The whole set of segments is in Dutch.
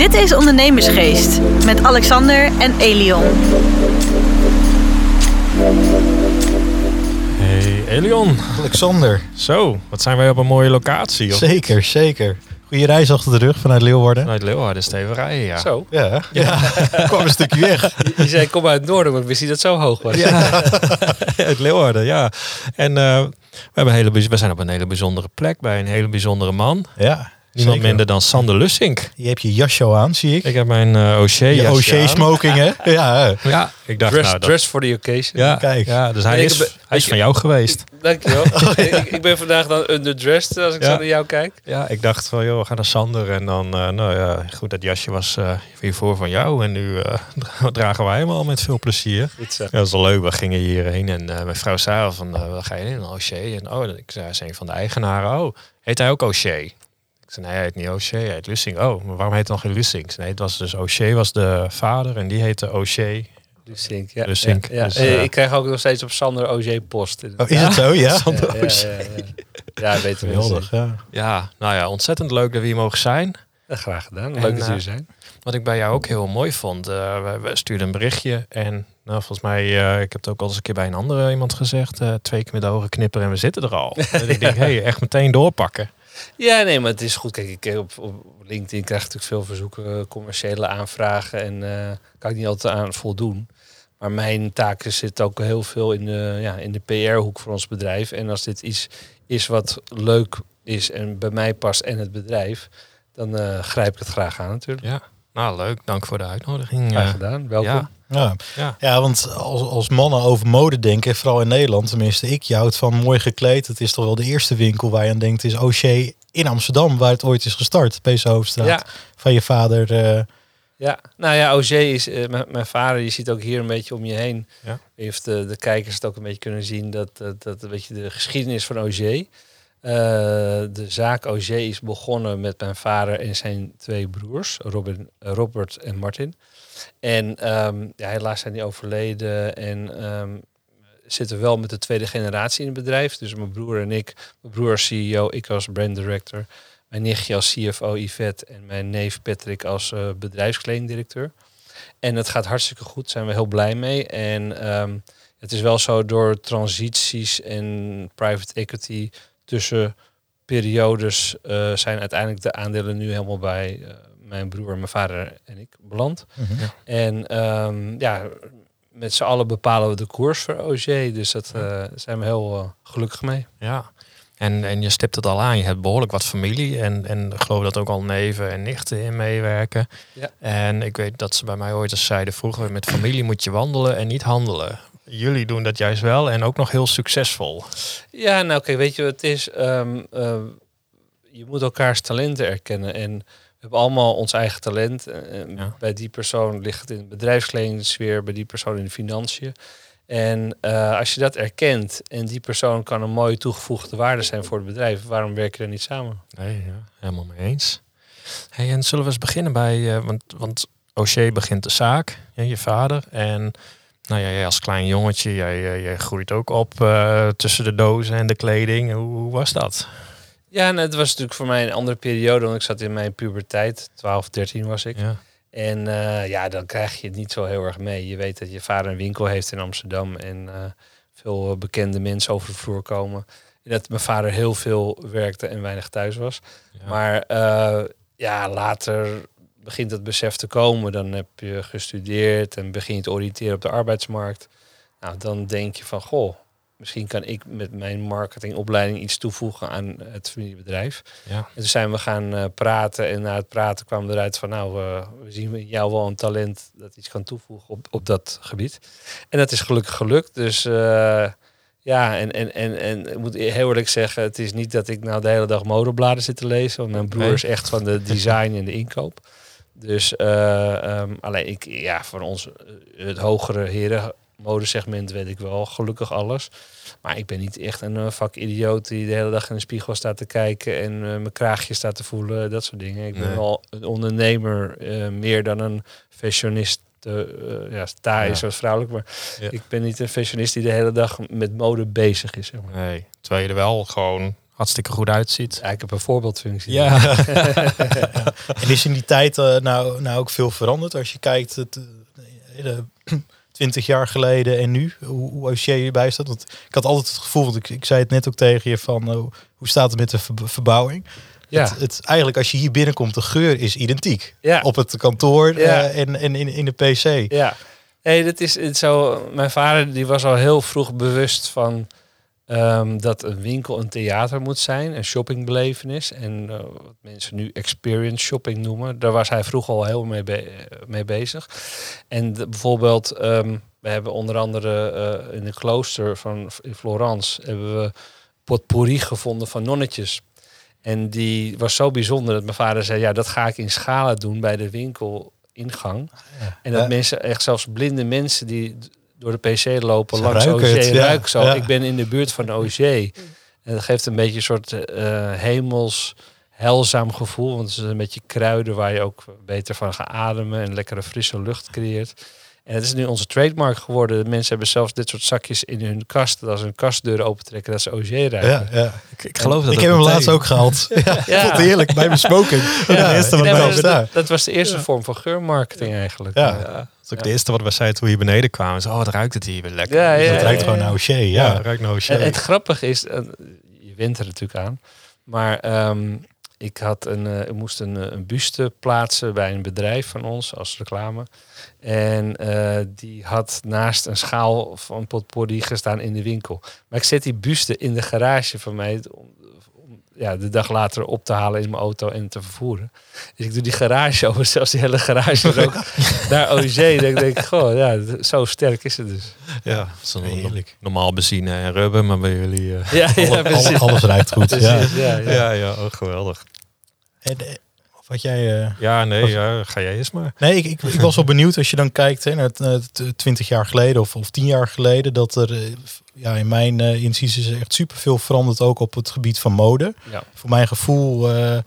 Dit is Ondernemersgeest met Alexander en Elion. Hey Elion. Alexander. Zo, wat zijn wij op een mooie locatie. Of? Zeker, zeker. Goede reis achter de rug vanuit Leeuwarden. Vanuit Leeuwarden, Steven rijden, ja. Zo. Ja, ja. kwam een stukje weg. Je zei kom uit het noorden, maar ik wist niet dat het zo hoog was. Ja, uit Leeuwarden, ja. En uh, we, hebben hele, we zijn op een hele bijzondere plek bij een hele bijzondere man. Ja. Niemand Zeker. minder dan Sander Lussink. Je hebt je jasje aan, zie ik. Ik heb mijn uh, O'Shea Je O'Shea smoking, hè? Ja. ja, ik dacht dress, nou, dat... dress for the occasion. Ja, Kijk. Ja, dus hij is, ben, hij is van jou geweest. Dankjewel. Oh, ja. ik, ik ben vandaag dan underdressed als ik ja. zo naar jou kijk. Ja, ik dacht van, joh, we gaan naar Sander. En dan, uh, nou ja, goed, dat jasje was uh, hiervoor van jou. En nu uh, dragen wij hem al met veel plezier. Goed zo. Ja, dat is wel leuk. We gingen hierheen en mijn vrouw zei van, waar ga je in? O'Shea. En oh, ik zei, hij is een van de eigenaren. Oh, heet hij ook O'Shea? Ik zei, nee, hij heet niet O'Shea, hij heet Lussing. Oh, maar waarom heet het dan geen Lussing? Nee, het was dus O'Shea was de vader en die heette O'Shea. Lussink, ja. Lussink. Ja, ja. Dus, uh, ik krijg ook nog steeds op Sander O'Shea post. Oh, is het zo, ja? Sander ja, ja, weet wel. Ja. ja, nou ja, ontzettend leuk dat we hier mogen zijn. Graag gedaan. Leuk en, dat jullie zijn. Wat ik bij jou ook heel mooi vond, uh, we, stuurden een berichtje en nou, volgens mij, uh, ik heb het ook al eens een keer bij een andere iemand gezegd, twee keer met de ogen knipperen en we zitten er al. ik denk, hé, hey, echt meteen doorpakken. Ja, nee, maar het is goed. Kijk, ik op, op LinkedIn krijg ik natuurlijk veel verzoeken, commerciële aanvragen en uh, kan ik niet altijd aan voldoen. Maar mijn taken zitten ook heel veel in de, ja, in de PR-hoek voor ons bedrijf. En als dit iets is wat leuk is en bij mij past en het bedrijf, dan grijp ik het graag aan natuurlijk. Ja, nou leuk. Dank voor de uitnodiging. Graag gedaan. Welkom. Ja. Ja. Ja. ja, want als, als mannen over mode denken, vooral in Nederland, tenminste ik, je houdt van mooi gekleed. Het is toch wel de eerste winkel waar je aan denkt, is O'Shea in Amsterdam, waar het ooit is gestart, Pees Hoofdstraat, ja. van je vader. Uh... Ja, nou ja, O'Shea is uh, mijn vader. Je ziet ook hier een beetje om je heen. Ja. Heeft de, de kijkers het ook een beetje kunnen zien dat dat, dat een beetje de geschiedenis van O'Shea. Uh, de zaak O'Shea is begonnen met mijn vader en zijn twee broers, Robin, Robert en Martin. En um, ja, helaas zijn die overleden en um, zitten wel met de tweede generatie in het bedrijf. Dus mijn broer en ik, mijn broer als CEO, ik als brand director, mijn nichtje als CFO Yvette en mijn neef Patrick als uh, bedrijfskledingdirecteur. En het gaat hartstikke goed, zijn we heel blij mee. En um, het is wel zo door transities en private equity tussen periodes uh, zijn uiteindelijk de aandelen nu helemaal bij uh, mijn broer, mijn vader en ik beland. Mhm. Mm -hmm. En um, ja, met z'n allen bepalen we de koers voor OG. Dus dat uh, zijn we heel gelukkig mee. Ja, en, en je stipt het al aan. Je hebt behoorlijk wat familie. En, en ik geloof dat ook al neven en nichten in meewerken. Ja. En ik weet dat ze bij mij ooit eens zeiden... vroeger met familie moet je wandelen en niet handelen. Jullie doen dat juist wel en ook nog heel succesvol. Ja, nou kijk, weet je wat het is? Um, uh, je moet elkaars talenten erkennen. En we hebben allemaal ons eigen talent. En Ja. Bij die persoon ligt het in de bedrijfskledingsfeer, bij die persoon in de financiën. En uh, als je dat erkent en die persoon kan een mooie toegevoegde waarde zijn voor het bedrijf, waarom werk je er niet samen? Nee, ja, helemaal mee eens. Hey, en zullen we eens beginnen bij, uh, want, want O'Shea begint de zaak, ja, je vader. En nou ja, jij als klein jongetje, jij, jij, jij groeit ook op uh, tussen de dozen en de kleding. Hoe, hoe was dat? Ja, nou, het was natuurlijk voor mij een andere periode, want ik zat in mijn puberteit, 12, 13 was ik. Ja. En uh, ja, dan krijg je het niet zo heel erg mee. Je weet dat je vader een winkel heeft in Amsterdam en uh, veel bekende mensen over de vloer komen. En dat mijn vader heel veel werkte en weinig thuis was. Ja. Maar ja, later begint het besef te komen. Dan heb je gestudeerd en begin je te oriënteren op de arbeidsmarkt. Nou, dan denk je van, goh, misschien kan ik met mijn marketingopleiding iets toevoegen aan het familiebedrijf. Ja. En toen zijn we gaan uh, praten en na het praten kwam we eruit van nou, uh, we zien in jou wel een talent dat iets kan toevoegen op, op dat gebied. En dat is gelukkig gelukt. Dus uh, ja, en, en, en, en ik moet heel eerlijk zeggen, het is niet dat ik nou de hele dag modebladen zit te lezen, want mijn broer Nee. is echt van de design en de inkoop. Dus um, alleen ik, ja, van ons, uh, het hogere heren modesegment weet ik wel gelukkig alles. Maar ik ben niet echt een uh, vakidioot die de hele dag in de spiegel staat te kijken en uh, mijn kraagje staat te voelen, dat soort dingen. Ik ben Nee. wel een ondernemer, uh, meer dan een fashionist. ja, sta is Ja. zoals vrouwelijk, maar Ja. ik ben niet een fashionist die de hele dag met mode bezig is. Zeg maar. Nee, terwijl je er wel gewoon hartstikke goed uitziet. Ja, ik heb een voorbeeldfunctie. Ja. En is in die tijd eh, nou, nou ook veel veranderd als je kijkt het, eh, de 20 jaar geleden en nu, hoe, hoe Oshé hierbij staat? Want ik had altijd het gevoel, want ik, ik zei het net ook tegen je van eh, hoe staat het met de ver- verbouwing? Ja. Het, het, eigenlijk als je hier binnenkomt, de geur is identiek. Ja. Op het kantoor Ja. eh, en, en in, in de PC. Ja, nee, dat is het zo. Mijn vader die was al heel vroeg bewust van ehm, dat een winkel een theater moet zijn, een shoppingbelevenis. En eh, wat mensen nu experience shopping noemen. Daar was hij vroeger al heel mee, be- mee bezig. En de- bijvoorbeeld, ehm, we hebben onder andere eh, in de klooster van in Florence hebben we potpourri gevonden van nonnetjes. En die was zo bijzonder dat mijn vader zei: Ja, dat ga ik in schalen doen bij de winkelingang. En dat Ja. mensen, echt zelfs blinde mensen die door de PC lopen Ze langs OG het, ja. ruiken zo. Ja. Ik ben in de buurt van OG. En dat geeft een beetje een soort eh, hemels heilzaam gevoel. Want het is een beetje kruiden waar je ook beter van gaat ademen en lekkere frisse lucht creëert. En het is nu onze trademark geworden. Mensen hebben zelfs dit soort zakjes in hun kast. Dat als hun kastdeuren opentrekken, dat ze OG ruiken. Ja, ja. Ik, ik geloof dat Ik heb hem laatst ook gehaald. Ja, ik Ja. vond het heerlijk bij mijn smoking. Ja, dat was de eerste vorm van geurmarketing eigenlijk. Ja. Is ook de eerste wat we zeiden toen we hier beneden kwamen. Zo, oh, wat ruikt het hier weer lekker. Ja, ja, Het ruikt gewoon naar O'Shea, Ja, ja. ruikt nou En het grappige is, eh, je wint er natuurlijk aan, maar ehm, ik, had een, eh, ik moest een, eh, een buste plaatsen bij een bedrijf van ons als reclame. En eh, die had naast een schaal van potpourri gestaan in de winkel. Maar ik zet die buste in de garage van mij ja, de dag later op te halen in mijn auto en te vervoeren. Dus ik doe die garage over, zelfs die hele garage ook naar OG. Dan denk ik, goh, ja, zo sterk is het dus. Ja, zo normaal benzine en rubber, maar bij jullie... eh, Ja, ja, Alle- alles ruikt goed. Ja. Precies, ja, ja. ja, ja, oh, geweldig. En, wat jij... eh, Ja, nee, ja, ga jij eens maar. Nee, ik, ik, ik was wel benieuwd als je dan kijkt hè, naar twintig jaar geleden of, of tien jaar geleden. Dat er eh, ja, in mijn eh inziens is echt superveel veranderd ook op het gebied van mode. Ja. Voor mijn gevoel eh,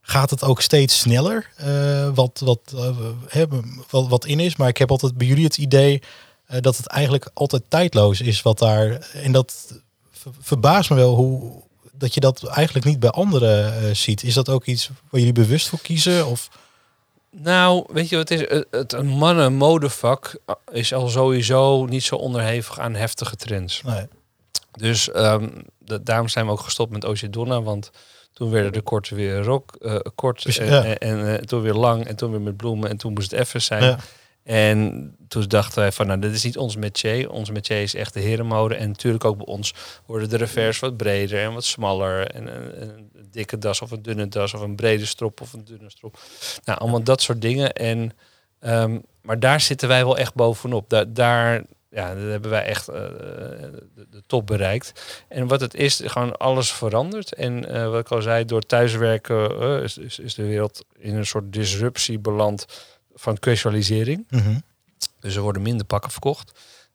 gaat het ook steeds sneller eh, wat, wat, hebben, wat, wat in is. Maar ik heb altijd bij jullie het idee eh, dat het eigenlijk altijd tijdloos is wat daar. En dat ver- verbaast me wel hoe dat je dat eigenlijk niet bij anderen eh, ziet. Is dat ook iets waar jullie bewust voor kiezen? Of Nou, weet je wat het is? Het, mannen-modevak is al sowieso niet zo onderhevig aan heftige trends. nee. Dus ehm, da- daarom zijn we ook gestopt met OC Donna, want toen werden de korten weer rok, eh, kort Dus, en, ja. en, en, eh, toen weer lang en toen weer met bloemen en toen moest het even zijn. Ja. En toen dachten wij van, nou, dit is niet ons métier. Ons métier is echt de herenmode. En natuurlijk ook bij ons worden de revers wat breder en wat smaller. En een, dikke das of een dunne das of een brede strop of een dunne strop. Nou, allemaal dat soort dingen. En, ehm, maar daar zitten wij wel echt bovenop. Da daar, ja, hebben wij echt eh, de, top bereikt. En wat het is, gewoon alles verandert. En eh, wat ik al zei, door thuiswerken eh, is, is de wereld in een soort disruptie beland van casualisering. Mhm. Dus er worden minder pakken verkocht.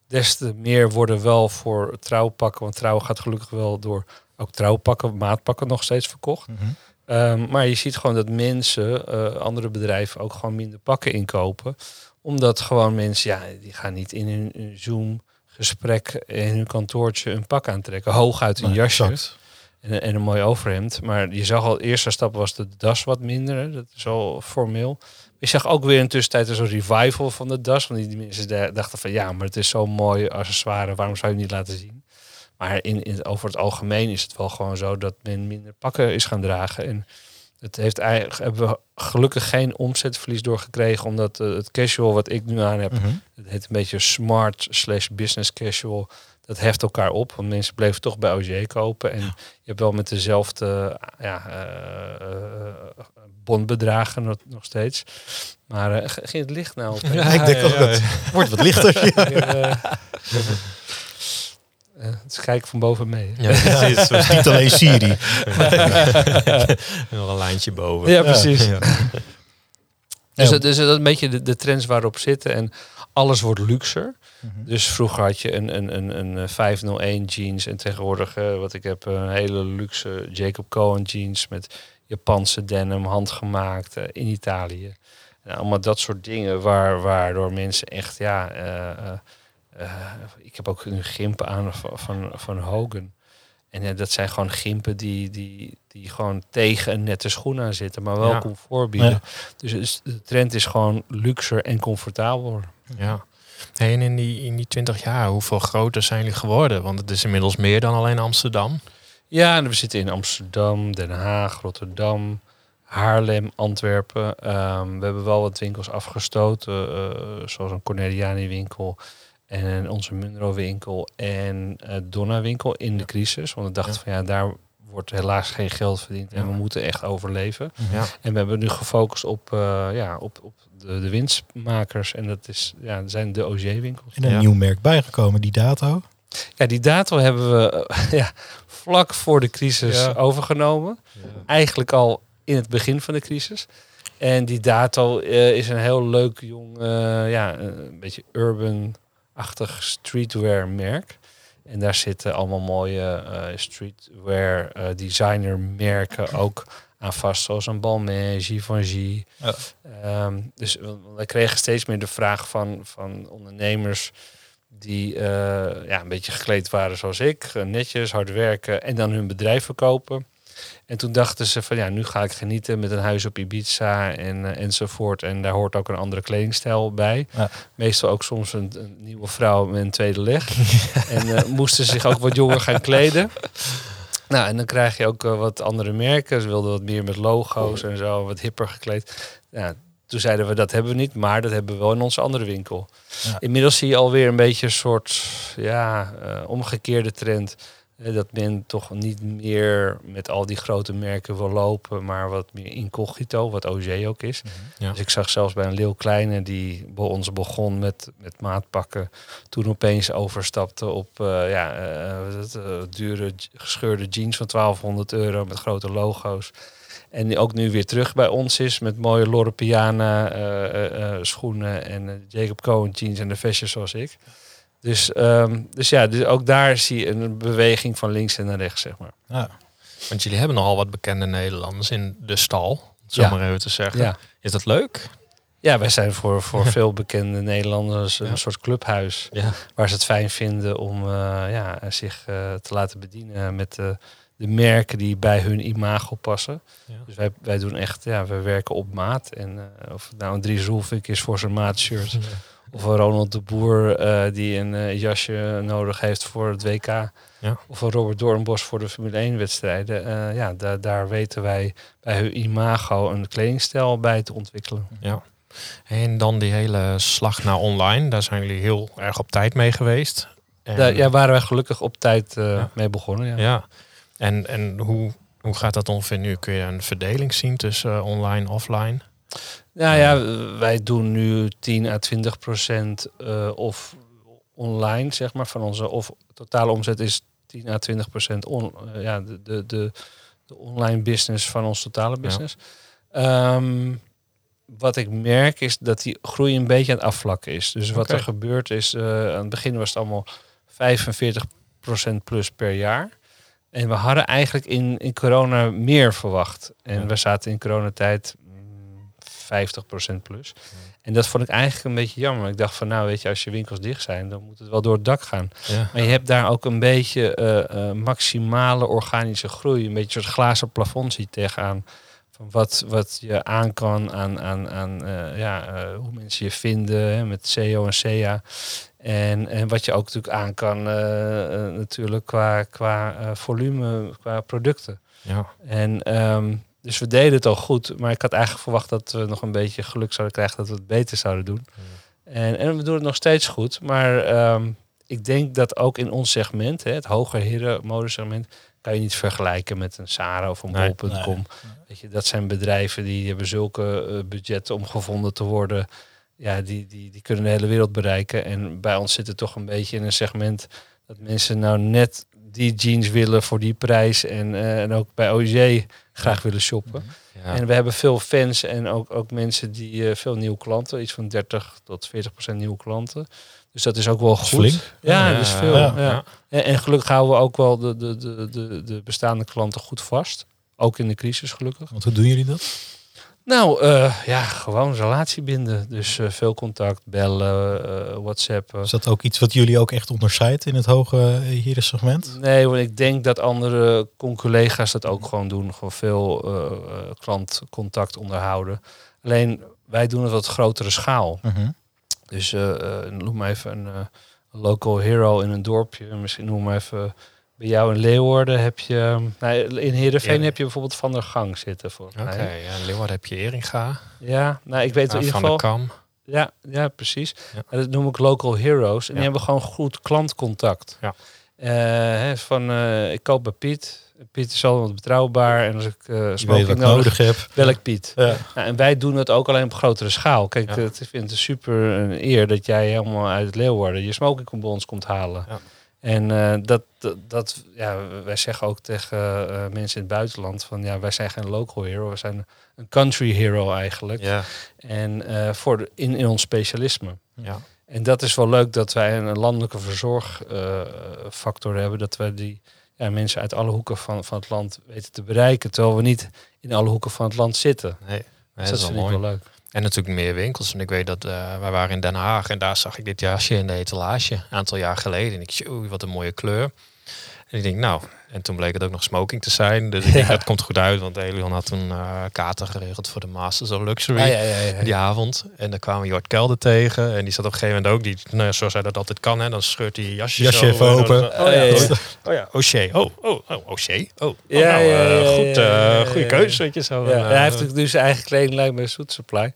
Des te meer worden wel voor trouwpakken, want trouw gaat gelukkig wel door ook trouwpakken, maatpakken nog steeds verkocht. Mhm. Ehm, maar je ziet gewoon dat mensen, eh, andere bedrijven ook gewoon minder pakken inkopen. Omdat gewoon mensen, ja, die gaan niet in hun, hun Zoom gesprek in hun kantoortje een pak aantrekken. Hooguit een Nee, jasje exact. en, een- en een mooi overhemd. Maar je zag al, de eerste stap was de das wat minder. Hè? Dat is al formeel. Je zag ook weer in tussentijd een soort revival van de das. Want die, mensen da- dachten van ja, maar het is zo'n mooi accessoire. Waarom zou je het niet laten zien? Maar in, in, over het algemeen is het wel gewoon zo dat men minder pakken is gaan dragen. En het heeft eigenlijk, hebben we gelukkig geen omzetverlies doorgekregen. Omdat eh, het casual wat ik nu aan heb, Mhm. het heet een beetje smart slash business casual. Dat heft elkaar op, want mensen bleven toch bij OG kopen. En je hebt wel met dezelfde ja, eh, eh, bondbedragen nog, nog steeds. Maar eh, ging het licht nou op? Ja, ik denk ook dat wordt wat lichter. Ja. Eh, eh, het is kijken van boven mee. Ja, precies. Het is niet alleen Siri. Nog een lijntje boven. Ja, precies. Ja. Dus, dat, dus dat is een beetje de, de trends waarop zitten. En alles wordt luxer. Mhm. Dus vroeger had je een, een, een, een eh, 501 jeans. En tegenwoordig, eh, wat ik heb, een hele luxe Jacob Cohen jeans. Met Japanse denim, handgemaakt in Italië. En allemaal dat soort dingen waar, waardoor mensen echt, ja... eh, eh, eh, ik heb ook een gimp aan van, van, van Hogan. En ja, dat zijn gewoon gimpen die, die, die gewoon tegen een nette schoen aan zitten, maar wel Ja. comfort bieden. Ja. Dus de trend is gewoon luxer en comfortabeler. Ja. Hey, en in die, in die 20 jaar, hoeveel groter zijn jullie geworden? Want het is inmiddels meer dan alleen Amsterdam. Ja, en we zitten in Amsterdam, Den Haag, Rotterdam, Haarlem, Antwerpen. Ehm, we hebben wel wat winkels afgestoten, eh, zoals een Corneliani winkel en onze Munro winkel en uh, Donna winkel in de crisis. Want we dachten Ja. van ja, daar wordt helaas geen geld verdiend en Ja. we moeten echt overleven. Ja. En we hebben nu gefocust op, eh, ja, op, op de, de winstmakers en dat is, ja, dat zijn de OG-winkels. En een Ja. nieuw merk bijgekomen, die Dato. Ja, die dato hebben we ja, vlak voor de crisis Ja. overgenomen. Eigenlijk al in het begin van de crisis. En die dato eh, is een heel leuk jong, eh, ja, een beetje urban-achtig streetwear merk. En daar zitten allemaal mooie eh, streetwear designer merken ook aan vast. Zoals een Balmain, Givenchy. Ja. Ehm, dus we- wij kregen steeds meer de vraag van, van ondernemers die eh, ja, een beetje gekleed waren zoals ik. eh, Netjes, hard werken en dan hun bedrijf verkopen. En toen dachten ze van ja, nu ga ik genieten met een huis op Ibiza en, eh, enzovoort. En daar hoort ook een andere kledingstijl bij. Ja. Meestal ook soms een, een nieuwe vrouw met een tweede leg. en moesten zich ook wat jonger gaan kleden. Nou, en dan krijg je ook wat andere merken. Ze wilden wat meer met logo's en zo, wat hipper gekleed. Ja, toen zeiden we dat hebben we niet, maar dat hebben we wel in onze andere winkel. Ja. Inmiddels zie je alweer een beetje een soort ja, eh, omgekeerde trend. Eh, dat men toch niet meer met al die grote merken wil lopen, maar wat meer incognito, wat OG ook is. Ja. Dus ik zag zelfs bij een Leeuw Kleine die bij ons begon met, met maatpakken, toen opeens overstapte op eh, ja, dure gescheurde jeans van 1200 euro met grote logo's. En die ook nu weer terug bij ons is met mooie Loro Piana eh, eh, eh, schoenen en Jacob Cohen jeans en de vestjes zoals ik. Dus, ehm, dus ja, dus ook daar zie je een beweging van links en naar rechts, zeg maar. Ja. Want jullie hebben nogal wat bekende Nederlanders in de stal, om het zo Ja. maar even te zeggen. Ja, Is dat leuk? ja wij zijn voor, voor veel bekende Nederlanders een Ja. soort clubhuis. Ja. waar ze het fijn vinden om ja, zich te laten bedienen met de, de merken die bij hun imago passen. Ja. Dus wij, wij doen echt, ja, wij werken op maat. En eh, of nou een Dries Roelvink is voor zijn maatshirt, of een Ronald de Boer eh, die een eh, jasje nodig heeft voor het WK, Ja. of een Robert Doornbos voor de Formule 1 wedstrijden. Ja, daar, daar weten wij bij hun imago een kledingstijl bij te ontwikkelen. Ja. En dan die hele slag naar online, daar zijn jullie heel erg op tijd mee geweest. En, Daar ja, waren wij gelukkig op tijd Ja. mee begonnen. Ja. En, en hoe, hoe gaat dat ongeveer nu? Kun je een verdeling zien tussen eh, online en offline? Nou ja, wij doen nu 10 à 20 procent eh, of online, zeg maar, van onze of totale omzet is 10 à 20 procent on, eh, ja, de, de, de, de online business van ons totale business. Ehm, wat ik merk is dat die groei een beetje aan het afvlakken is. Dus wat er gebeurt is, aan het begin was het allemaal 45 procent plus per jaar. En we hadden eigenlijk in, in corona meer verwacht. En Ja. we zaten in coronatijd mm, 50% plus. En dat vond ik eigenlijk een beetje jammer. Ik dacht van nou weet je, als je winkels dicht zijn, dan moet het wel door het dak gaan. Ja. Maar je hebt daar ook een beetje eh, eh, maximale organische groei. Een beetje een soort glazen plafond ziet tegenaan. Van wat, wat je aan kan aan, aan, aan eh, ja, hoe mensen je vinden hè, met SEO en SEA. En, en wat je ook natuurlijk aan kan eh, eh, natuurlijk qua, qua eh, volume, qua producten. Ja. En ehm, dus we deden het al goed, maar ik had eigenlijk verwacht dat we nog een beetje geluk zouden krijgen dat we het beter zouden doen. En, en we doen het nog steeds goed, maar ehm, ik denk dat ook in ons segment, hè, het hoger heren modesegment, kan je niet vergelijken met een Sarah of een Nee, bol.com. Weet je, dat zijn bedrijven die hebben zulke budgetten om gevonden te worden. Ja, die, die, die kunnen de hele wereld bereiken. En bij ons zit het toch een beetje in een segment dat mensen nou net die jeans willen voor die prijs. En, eh, en ook bij OG graag willen shoppen. Ja. En we hebben veel fans en ook, ook mensen die eh, veel nieuwe klanten, iets van 30 tot 40 procent nieuwe klanten. Dus dat is ook wel goed. flink. Ja, Ja, dat is ja, veel. ja. Ja. En, en gelukkig houden we ook wel de, de, de, de, de bestaande klanten goed vast. Ook in de crisis gelukkig. Want hoe doen jullie dat? Nou, uh, ja, gewoon relatie binden. Dus uh, veel contact, bellen, uh, WhatsApp. Is dat ook iets wat jullie ook echt onderscheidt in het hoge hier segment? Nee, want ik denk dat andere collega's dat ook gewoon doen. Gewoon veel klantcontact onderhouden. Alleen wij doen het wat grotere schaal. -huh. Dus noem maar even een local hero in een dorpje. Misschien noem maar even bij jou in Leeuwarden heb je... Nou, in Heerenveen ja. heb je bijvoorbeeld Van der Gang zitten. voor Oké, okay, ja, in Leeuwarden heb je Eringa. Ja, nou ik weet in ieder van geval... de Kam. Ja, ja precies. Ja. Dat noem ik local heroes. En die hebben gewoon goed klantcontact. Ja. Uh, van, uh, ik koop bij Piet. Piet is altijd betrouwbaar. En als ik uh, smoking nodig, nodig heb, bel ik Piet. Ja. Nou, en wij doen het ook alleen op grotere schaal. Kijk, Ja. het, ik vind het super een eer dat jij helemaal uit Leeuwarden je smoking bij ons komt halen. Ja. En eh, dat, dat, dat, ja, wij zeggen ook tegen eh, mensen in het buitenland van ja, wij zijn geen local hero, we zijn een country hero eigenlijk. Ja. En eh, voor de, in, in ons specialisme. Ja. En dat is wel leuk dat wij een landelijke verzorgfactor hebben, dat wij die ja, mensen uit alle hoeken van, van het land weten te bereiken, terwijl we niet in alle hoeken van het land zitten. Nee, nee, Dus dat is wel vind ik mooi. wel leuk. En natuurlijk meer winkels. En ik weet dat uh, wij waren in Den Haag en daar zag ik dit jasje in de etalage. Een aantal jaar geleden. En ik oei, wat een mooie kleur. En ik denk, nou, en toen bleek het ook nog smoking te zijn. Dus ik denk, dat komt goed uit. Want Elion had toen uh, kaarten geregeld voor de Masters of Luxury. Ah, ja, ja, ja. Die avond. En daar kwamen Jort Kelder tegen. En die zat op een gegeven moment ook, die, nou ja, zoals hij dat altijd kan. Hè, dan scheurt hij je jasje, Jasje zo, even en open. dan- oh ja, oh ja, O'Shea. Oh, oh, oh, O'Shea. Oh, oh, Ja, nou, eh, ja, goed, eh, goede keuze, weet je zo. Ja, hij eh, heeft natuurlijk nu zijn eigen kledinglijn bij Soet Supply.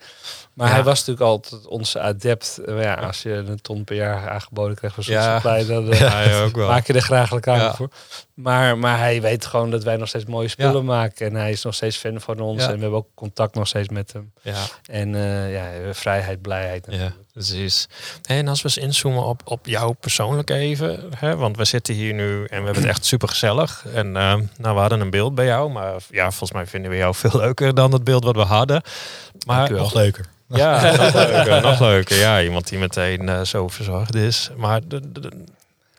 Maar Ja. hij was natuurlijk altijd onze adept. Maar ja, als je een ton per jaar aangeboden krijgt van Soet Ja. Supply, dan eh, ja, ja, ook wel. maak je er graag reclame Ja. voor. Maar, maar hij weet gewoon dat wij nog steeds mooie spullen maken. En hij is nog steeds fan van ons. Ja. En we hebben ook contact nog steeds met hem. Ja, En eh, ja, vrijheid, blijheid. ja, precies. En als we eens inzoomen op, op jou persoonlijk even. Hè, want we zitten hier nu en we hebben het echt super gezellig. En eh, nou, we hadden een beeld bij jou. Maar ja, volgens mij vinden we jou veel leuker dan het beeld wat we hadden. Maar Nog leuker. Ja, nog leuker. Ja, iemand die meteen eh, zo verzorgd is. Maar de, de, de-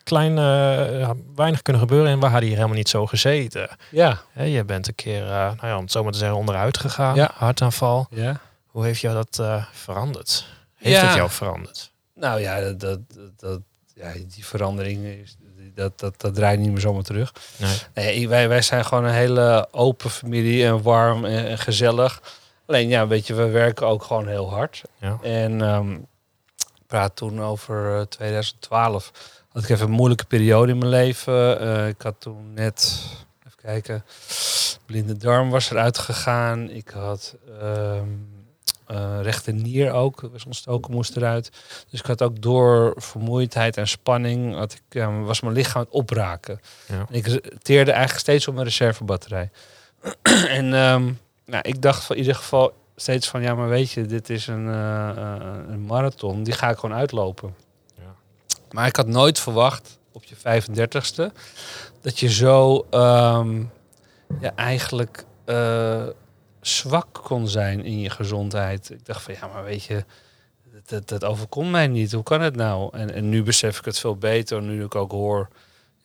klein, eh, weinig kunnen gebeuren en we hadden hier helemaal niet zo gezeten. Ja, je bent een keer, eh, nou ja, om het zo maar te zeggen, onderuit gegaan. Ja. Hartaanval. ja. Hoe heeft jou dat veranderd? Heeft Ja. het jou veranderd? Nou ja, dat, dat, dat, ja die verandering, is, dat, dat, dat draait niet meer zomaar terug. Nee. Nee, wij, wij zijn gewoon een hele open familie en warm en, en gezellig. Alleen ja, weet je, we werken ook gewoon heel hard. Ja. En ik praat toen over eh, 2012. Had ik even een moeilijke periode in mijn leven. Eh, ik had toen net, even kijken, blinde darm was eruit gegaan. Ik had ehm eh rechte nier ook, was ontstoken, moest eruit. Dus ik had ook door vermoeidheid en spanning, had ik, ja, was mijn lichaam aan het opraken. Ja. En ik teerde eigenlijk steeds op mijn reservebatterij. en ehm, nou, ik dacht van in ieder geval steeds van, ja, maar weet je, dit is een, eh, eh, een marathon, die ga ik gewoon uitlopen. Ja. Maar ik had nooit verwacht op je 35ste dat je zo ehm, ja, eigenlijk eh, zwak kon zijn in je gezondheid. Ik dacht van, ja, maar weet je, dat, dat, dat overkomt mij niet. Hoe kan het nou? En, en nu besef ik het veel beter, nu ik ook hoor,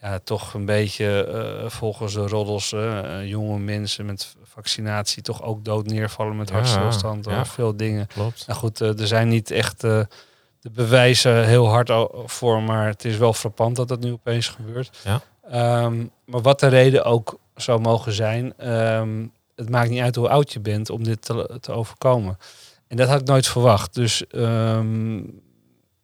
ja, toch een beetje eh, volgens de roddels, eh, jonge mensen met vaccinatie toch ook dood neervallen met Ja, hartstilstand ja. of veel dingen. Klopt. Nou goed, eh, er zijn niet echt eh, de bewijzen heel hard voor, maar het is wel frappant dat dat nu opeens gebeurt. Ja. Ehm, maar wat de reden ook zou mogen zijn, ehm, het maakt niet uit hoe oud je bent om dit te, te overkomen. En dat had ik nooit verwacht. Dus ehm,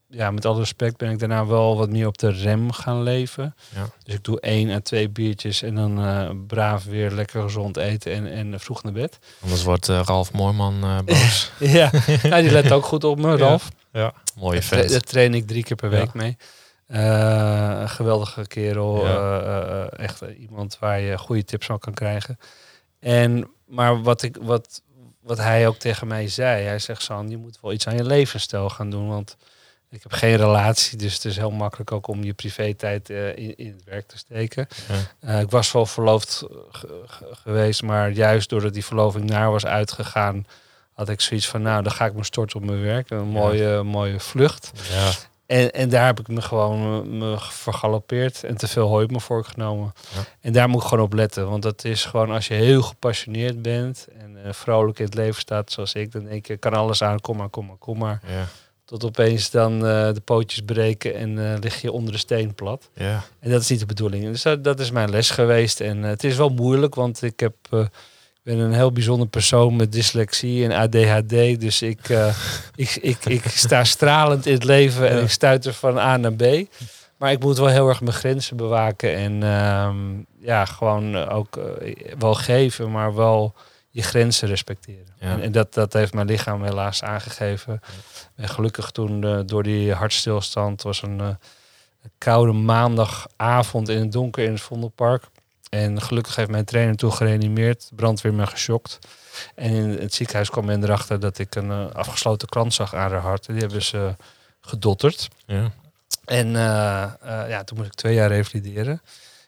ja, met alle respect ben ik daarna wel wat meer op de rem gaan leven. Ja. Dus ik doe één à twee biertjes en dan eh, braaf weer lekker gezond eten en, en vroeg naar bed. Anders wordt eh, Ralf Mooiman eh, boos. Ja, nou, die let ook goed op me, Ralf. ja. Mooie Daar tra- vent. Daar train ik drie keer per Ja. week mee. Eh, een geweldige kerel. Ja. eh, eh, eh, echt iemand waar je goede tips van kan krijgen. En, maar wat, ik, wat, wat hij ook tegen mij zei. Hij zegt, San, je moet wel iets aan je levensstijl gaan doen. Want ik heb geen relatie. Dus het is heel makkelijk ook om je privé-tijd eh, in, in het werk te steken. Ja. Eh, ik was wel verloofd ge- geweest. Maar juist doordat die verloving naar was uitgegaan... had ik zoiets van, nou, dan ga ik me storten op mijn werk. Een mooie, mooie vlucht. Ja. En, en daar heb ik me gewoon eh, me vergalopeerd en te veel hooi op me voorgenomen. Ja. En daar moet ik gewoon op letten. Want dat is gewoon als je heel gepassioneerd bent en eh, vrolijk in het leven staat zoals ik, dan denk je, kan alles aan, kom maar, kom maar, kom maar. Ja. Tot opeens dan eh, de pootjes breken en eh, lig je onder de steen plat. Ja. En dat is niet de bedoeling. Dus dat, dat is mijn les geweest. En eh, het is wel moeilijk, want ik heb, ik ben een heel bijzonder persoon met dyslexie en ADHD. Dus ik, ik, ik, ik sta stralend in het leven en Ja. ik stuit er van A naar B. Maar ik moet wel heel erg mijn grenzen bewaken. En ehm, ja, gewoon ook wel geven, maar wel je grenzen respecteren. Ja. En, en dat, dat heeft mijn lichaam helaas aangegeven. En gelukkig toen eh, door die hartstilstand was een eh, koude maandagavond in het donker in het Vondelpark. En gelukkig heeft mijn trainer toen gereanimeerd, brandweer me geschokt. En in het ziekenhuis kwam men erachter dat ik een eh, afgesloten krant zag aan haar hart. En die hebben ze gedotterd. Ja. En ja, toen moest ik twee jaar revalideren.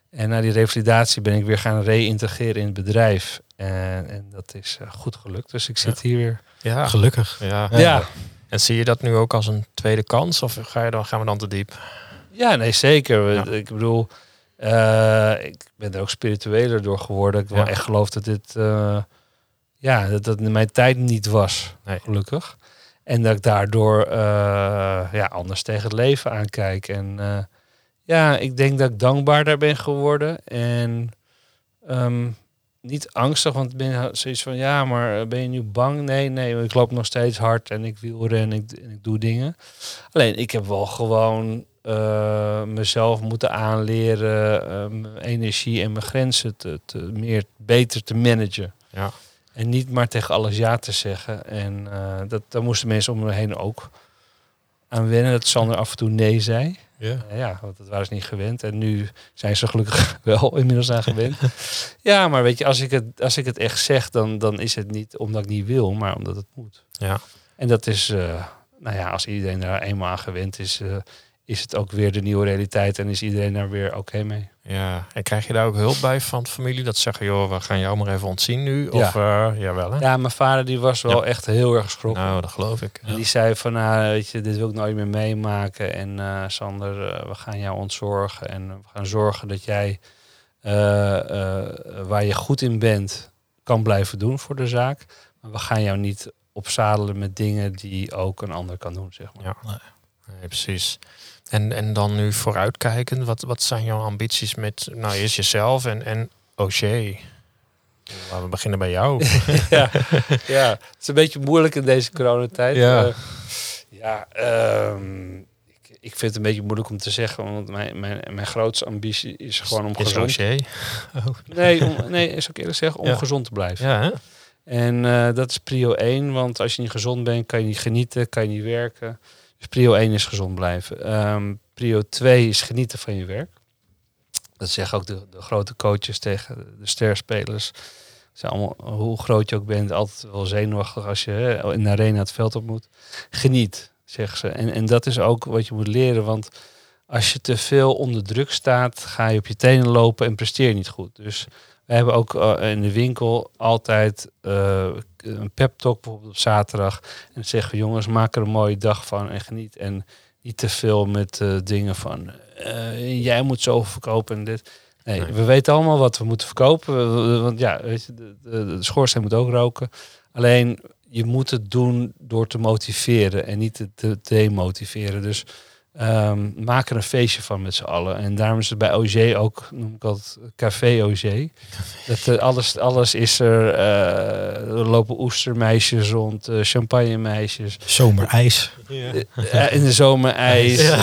En na die revalidatie ben ik weer gaan reïntegreren in het bedrijf. En, en dat is eh, goed gelukt. Dus ik zit hier weer. Ja. Gelukkig. Ja. Ja. En zie je dat nu ook als een tweede kans? Of ga je dan, gaan we dan te diep? Ja, nee, zeker. Ja. Ik bedoel, eh, ik ben er ook spiritueler door geworden. Ik wel echt geloof dat dit, eh, ja, dat dat in mijn tijd niet was, Nee. gelukkig. En dat ik daardoor eh, ja, anders tegen het leven aankijk. En eh, ja, ik denk dat ik dankbaarder ben geworden. En ehm, niet angstig, want ik ben zoiets van, ja, maar ben je nu bang? Nee, nee, ik loop nog steeds hard en ik wielren en ik, en ik doe dingen. Alleen, ik heb wel gewoon eh, mezelf moeten aanleren, eh, mijn energie en mijn grenzen te, te, meer beter te managen. Ja. En niet maar tegen alles ja te zeggen. En eh, dat, daar moesten mensen om me heen ook aan wennen. Dat Sander af en toe nee zei. Ja. Eh, ja, want dat waren ze niet gewend. En nu zijn ze gelukkig wel inmiddels aan gewend. ja, maar weet je, als ik het, als ik het echt zeg, dan, dan is het niet omdat ik niet wil, maar omdat het moet. Ja. En dat is, eh, nou ja, als iedereen daar eenmaal aan gewend is, eh, is het ook weer de nieuwe realiteit en is iedereen daar weer oké mee. Ja. En krijg je daar ook hulp bij van de familie? Dat ze zeggen, joh, we gaan jou maar even ontzien nu. Ja. Of, eh jawel hè? Ja, mijn vader die was wel Ja. echt heel erg geschrokken. Nou, dat geloof ik. En die zei van, nou, weet je, dit wil ik nooit meer meemaken. En eh, Sander, eh, we gaan jou ontzorgen. En we gaan zorgen dat jij, waar je goed in bent, kan blijven doen voor de zaak. Maar we gaan jou niet opzadelen met dingen die ook een ander kan doen, zeg maar. Ja. Nee, precies. En, en dan nu vooruitkijken, wat, wat zijn jouw ambities met, nou eerst jezelf en, en O'Shea? Laten we beginnen bij jou. ja, ja, het is een beetje moeilijk in deze coronatijd. Ja. Ja, ehm, ik, ik vind het een beetje moeilijk om te zeggen, want mijn, mijn, mijn grootste ambitie is gewoon om Is gezond... O'Shea? Nee, om, nee, is ook eerlijk zeggen, om Ja. gezond te blijven. Ja, hè? En eh, dat is prio 1, want als je niet gezond bent, kan je niet genieten, kan je niet werken. Dus prio 1 is gezond blijven. Ehm, prio 2 is genieten van je werk. Dat zeggen ook de, de grote coaches tegen de sterspelers. Allemaal, hoe groot je ook bent, altijd wel zenuwachtig als je in de arena het veld op moet. Geniet, zeggen ze. En, en dat is ook wat je moet leren, want als je te veel onder druk staat, ga je op je tenen lopen en presteer niet goed. Dus we hebben ook eh, in de winkel altijd eh, een pep talk bijvoorbeeld op zaterdag. En zeggen we jongens, maak er een mooie dag van en geniet. En niet te veel met eh, dingen van eh, jij moet zoveel verkopen en dit. Nee, Nee. we weten allemaal wat we moeten verkopen. Want ja, weet je, de, de, de schoorsteen moet ook roken. Alleen je moet het doen door te motiveren en niet te, te demotiveren. Dus ehm, maak er een feestje van met z'n allen. En daarom is het bij OG ook, noem ik altijd Café OG. Dat, alles, alles is er. eh, er lopen oestermeisjes rond, eh champagnemeisjes. Zomerijs. Eh, in de zomer ijs. Ja.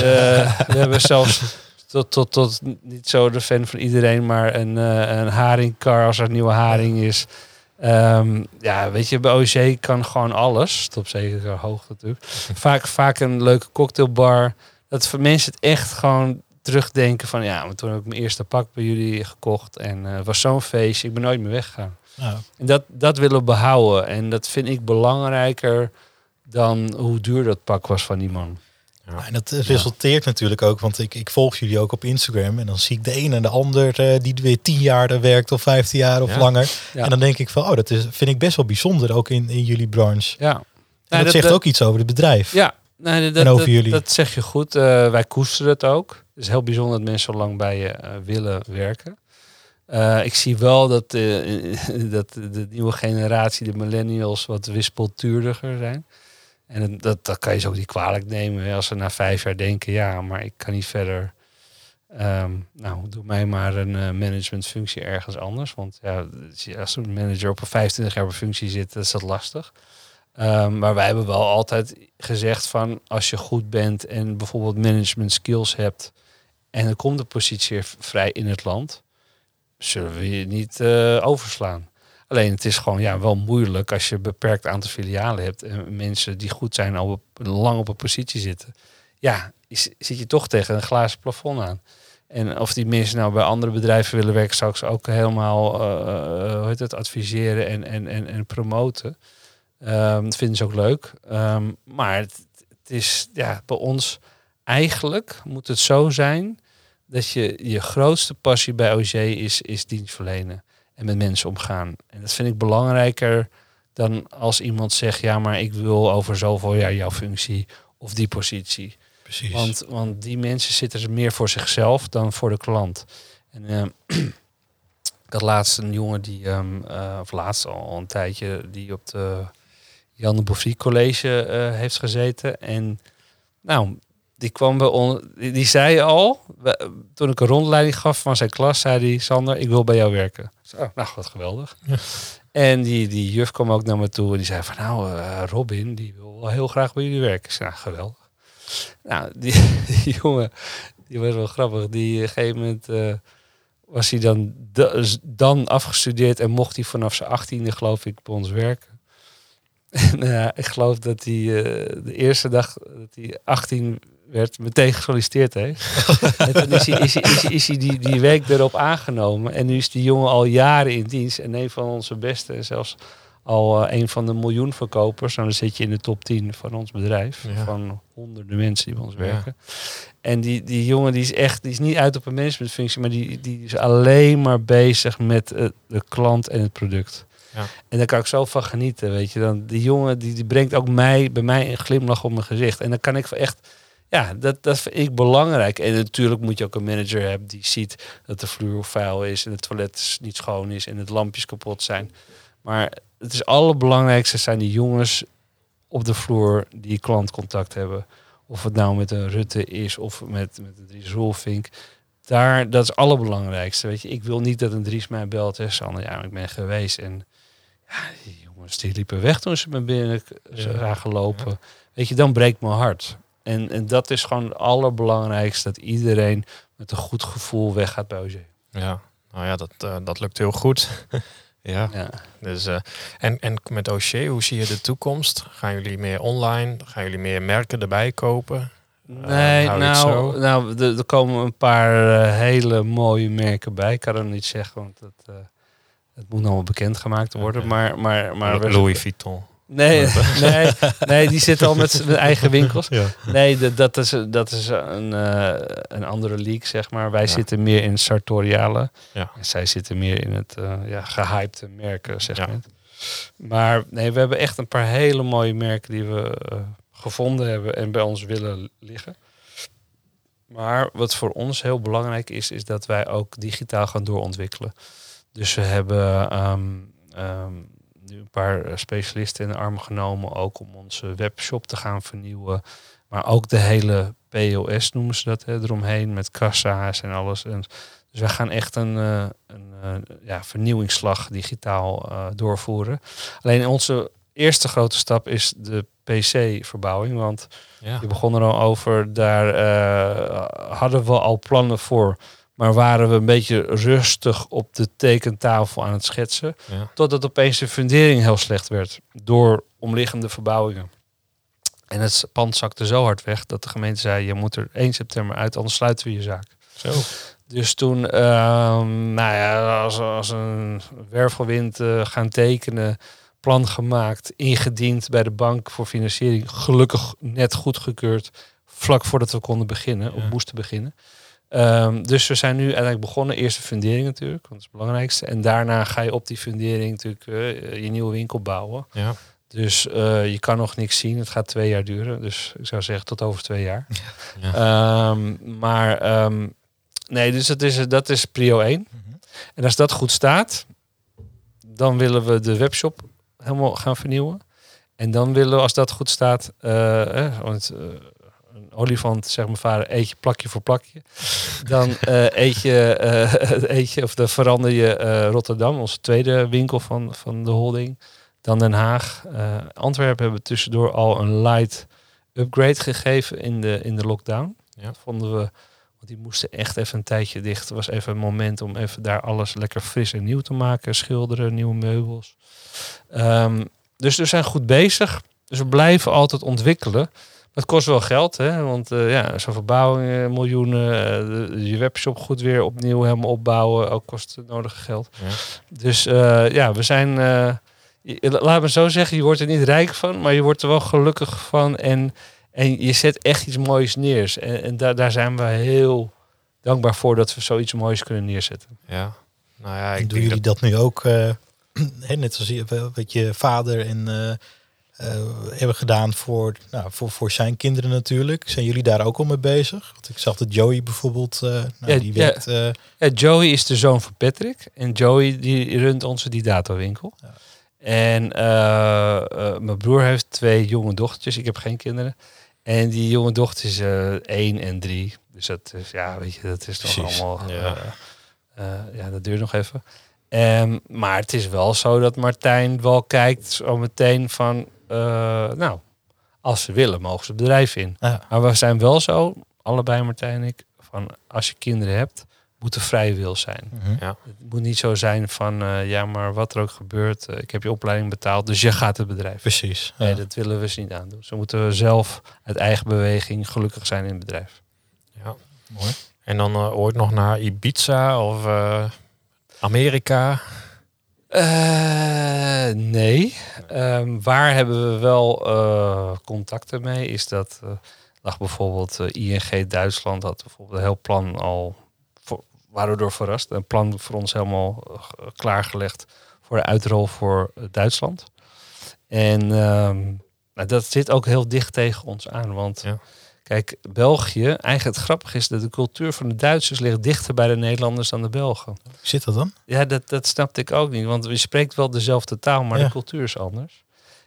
We hebben zelfs tot, tot, tot niet zo de fan van iedereen, maar een, een haringkar als er een nieuwe haring is. Ehm, ja, weet je, bij OC kan gewoon alles. Tot op zekere hoogte natuurlijk. Vaak, vaak een leuke cocktailbar. Dat voor mensen het echt gewoon terugdenken van... Ja, maar toen heb ik mijn eerste pak bij jullie gekocht. En eh, het was zo'n feestje. Ik ben nooit meer weggegaan. Nou, En dat, dat willen we behouden. En dat vind ik belangrijker dan hoe duur dat pak was van die man. En dat eh, resulteert natuurlijk ook, want ik, ik volg jullie ook op Instagram. En dan zie ik de een en de ander eh, die weer tien jaar er werkt of vijftien jaar of Ja. langer. Ja. En dan denk ik van, oh, dat is, vind ik best wel bijzonder ook in, in jullie branche. Ja. En dat, zegt ook iets over het bedrijf. Ja, Nee, dat, En over dat, jullie? dat zeg je goed. Eh, wij koesteren het ook. Het is heel bijzonder dat mensen zo lang bij je eh, willen werken. Eh, ik zie wel dat, dat de nieuwe generatie, de millennials, wat wispelturiger zijn. En dat, dat kan je ze ook niet kwalijk nemen. hè, Als ze na vijf jaar denken, ja, maar ik kan niet verder. Ehm, nou, doe mij maar een managementfunctie ergens anders. Want ja, als een manager op een 25 jaar op een functie zit, is dat lastig. Ehm, maar wij hebben wel altijd gezegd van als je goed bent en bijvoorbeeld management skills hebt en er komt een positie vrij in het land, zullen we je niet eh, overslaan. Alleen het is gewoon ja, wel moeilijk als je een beperkt aantal filialen hebt en mensen die goed zijn al lang op een positie zitten. Ja, zit je toch tegen een glazen plafond aan. En of die mensen nou bij andere bedrijven willen werken, zou ik ze ook helemaal eh, eh, hoe heet het, adviseren en, en, en, en promoten. Ehm, dat vinden ze ook leuk. Ehm, maar het, het is ja, bij ons eigenlijk moet het zo zijn dat je je grootste passie bij OG is, is dienst verlenen en met mensen omgaan. En dat vind ik belangrijker dan als iemand zegt, ja, maar ik wil over zoveel jaar jouw functie of die positie. Precies. Want, want die mensen zitten er meer voor zichzelf dan voor de klant. En ehm, ik had laatst een jongen die, eh, of laatst al een tijdje, die op de Jan de Beaufry College eh, heeft gezeten. En nou, die kwam bij ons, die, die zei al, we- toen ik een rondleiding gaf van zijn klas, zei hij, Sander, ik wil bij jou werken. Oh, nou, wat geweldig. Ja. En die, die juf kwam ook naar me toe en die zei van, nou, eh, Robin, die wil wel heel graag bij jullie werken. Ik zei, nou, geweldig. Nou, die, die jongen, die was wel grappig. Die op een gegeven moment eh, was hij dan, da- dan afgestudeerd en mocht hij vanaf zijn achttiende, geloof ik, bij ons werken. En eh, ik geloof dat hij eh, de eerste dag dat hij 18 werd, meteen gesolliciteerd heeft. en toen is hij, is hij, is hij, is hij die, die week erop aangenomen. En nu is die jongen al jaren in dienst. En een van onze beste, en zelfs al eh, een van de miljoenverkopers. Nou, dan zit je in de top 10 van ons bedrijf. Ja. Van honderden mensen die bij ons Ja. werken. En die, die jongen die is echt, die is niet uit op een managementfunctie, maar die, die is alleen maar bezig met eh, de klant en het product. En daar kan ik zo van genieten, weet je. Dan, die jongen die, die brengt ook mij, bij mij een glimlach op mijn gezicht. En dan kan ik echt, ja, dat, dat vind ik belangrijk. En natuurlijk moet je ook een manager hebben die ziet dat de vloer vuil is en het toilet niet schoon is en het lampjes kapot zijn. Maar het is allerbelangrijkste zijn die jongens op de vloer die klantcontact hebben. Of het nou met een Rutte is of met, met een Dries. Daar, dat is het allerbelangrijkste. Weet je, ik wil niet dat een Dries mij belt. Hè, ja, ik ben geweest. En ja, die jongens die liepen weg toen ze me binnen zagen lopen. Weet je, dan breekt mijn hart. En, en dat is gewoon het allerbelangrijkste. Dat iedereen met een goed gevoel weggaat bij OG. Ja, nou ja, dat, eh, dat lukt heel goed. ja, Ja. dus, eh, en, en met O'Shea, hoe zie je de toekomst? Gaan jullie meer online? Gaan jullie meer merken erbij kopen? Nee, je het nou, nou er, er komen een paar eh, hele mooie merken bij. Ik kan het niet zeggen, want eh, het moet nog wel bekendgemaakt worden. Maar, maar, maar we- Louis Vuitton. Nee, nee, nee, die zitten al met z'n eigen winkels. Ja. Nee, dat, dat is, dat is een, eh, een andere league, zeg maar. Wij Ja. zitten meer in sartoriale. Ja. En zij zitten meer in het eh ja, gehypte merken segment. Maar nee, we hebben echt een paar hele mooie merken die we eh, gevonden hebben en bij ons willen liggen. Maar wat voor ons heel belangrijk is, is dat wij ook digitaal gaan doorontwikkelen. Dus we hebben ehm, ehm, nu een paar eh, specialisten in de arm genomen, ook om onze webshop te gaan vernieuwen. Maar ook de hele POS noemen ze dat, hè, eromheen, met kassa's en alles. En, dus wij gaan echt een, eh, een eh, ja, vernieuwingsslag digitaal doorvoeren. Alleen onze eerste grote stap is de PC-verbouwing. Want Ja. je begon er al over, daar hadden we al plannen voor. Maar waren we een beetje rustig op de tekentafel aan het schetsen. Ja. Totdat opeens de fundering heel slecht werd door omliggende verbouwingen. En het pand zakte zo hard weg dat de gemeente zei: Je moet er 1 september uit, anders sluiten we je zaak. Zo. Dus toen, ehm, nou ja, als, als een wervelwind eh, gaan tekenen, plan gemaakt, ingediend bij de bank voor financiering. Gelukkig net goedgekeurd, vlak voordat we konden beginnen, of Ja. moesten beginnen. Ehm, dus we zijn nu uiteindelijk begonnen. Eerst de fundering natuurlijk, want dat is het belangrijkste. En daarna ga je op die fundering natuurlijk eh, je nieuwe winkel bouwen. Ja. Dus eh, je kan nog niks zien. Het gaat twee jaar duren. Dus ik zou zeggen tot over twee jaar. Ja. Ehm, maar ehm, nee, dus dat is, dat is prio 1. En als dat goed staat, dan willen we de webshop helemaal gaan vernieuwen. En dan willen we, als dat goed staat, eh, eh, want eh, olifant, zeg maar vader, eet je plakje voor plakje. Dan eh, eet, je, eet je, of dan verander je eh, Rotterdam, onze tweede winkel van, van de holding. Dan Den Haag. Antwerpen hebben we tussendoor al een light upgrade gegeven in de, in de lockdown. Ja. Vonden we, want die moesten echt even een tijdje dicht. Het was even een moment om even daar alles lekker fris en nieuw te maken. Schilderen, nieuwe meubels. Ehm, dus we zijn goed bezig. Dus we blijven altijd ontwikkelen. Het kost wel geld, hè? want eh, ja, zo'n verbouwing, eh, miljoenen, de- je webshop goed weer opnieuw helemaal opbouwen, ook kost het nodige geld. Ja. Dus eh, ja, we zijn, eh, je- laat me zo zeggen, je wordt er niet rijk van, maar je wordt er wel gelukkig van en, en je zet echt iets moois neer. En, en daar, daar zijn we heel dankbaar voor dat we zoiets moois kunnen neerzetten. Ja. Nou ja, En ik doen denk jullie dat nu ook, eh, hè, net zoals je, wat je vader en eh, hebben gedaan voor, nou, voor, voor zijn kinderen natuurlijk. Zijn jullie daar ook al mee bezig? Want ik zag dat Joey bijvoorbeeld, eh, nou, Ja, die ja. werkt... eh, Ja, Joey is de zoon van Patrick. En Joey die runt onze Didato-winkel. Ja. En mijn broer heeft twee jonge dochtertjes. Ik heb geen kinderen. En die jonge dochter is eh één en drie. Dus dat is, ja, weet je, dat is toch allemaal... Ja, dat duurt nog even. Ehm, maar het is wel zo dat Martijn wel kijkt zo meteen van... eh, nou, als ze willen, mogen ze het bedrijf in. ja. Maar we zijn wel zo, allebei Martijn en ik, van als je kinderen hebt, moet er vrije wil zijn. Mhm. Het moet niet zo zijn van, eh, ja, maar wat er ook gebeurt, eh, ik heb je opleiding betaald, dus je gaat het bedrijf. Precies. Ja. Nee, dat willen we ze niet aandoen. Ze moeten zelf uit eigen beweging gelukkig zijn in het bedrijf. Ja. Mooi. En dan eh, ooit nog naar Ibiza of eh, Amerika. Eh, nee. Ehm, waar hebben we wel eh, contacten mee? Is dat eh, lag bijvoorbeeld ING Duitsland had bijvoorbeeld een heel plan al voor, waren door verrast. Een plan voor ons helemaal klaargelegd voor de uitrol voor Duitsland. En ehm, nou, dat zit ook heel dicht tegen ons aan, want Ja. Kijk, België, eigenlijk het grappige is dat de cultuur van de Duitsers ligt dichter bij de Nederlanders dan de Belgen. Zit dat dan? Ja, dat, dat snapte ik ook niet. Want je spreekt wel dezelfde taal, maar Ja. de cultuur is anders.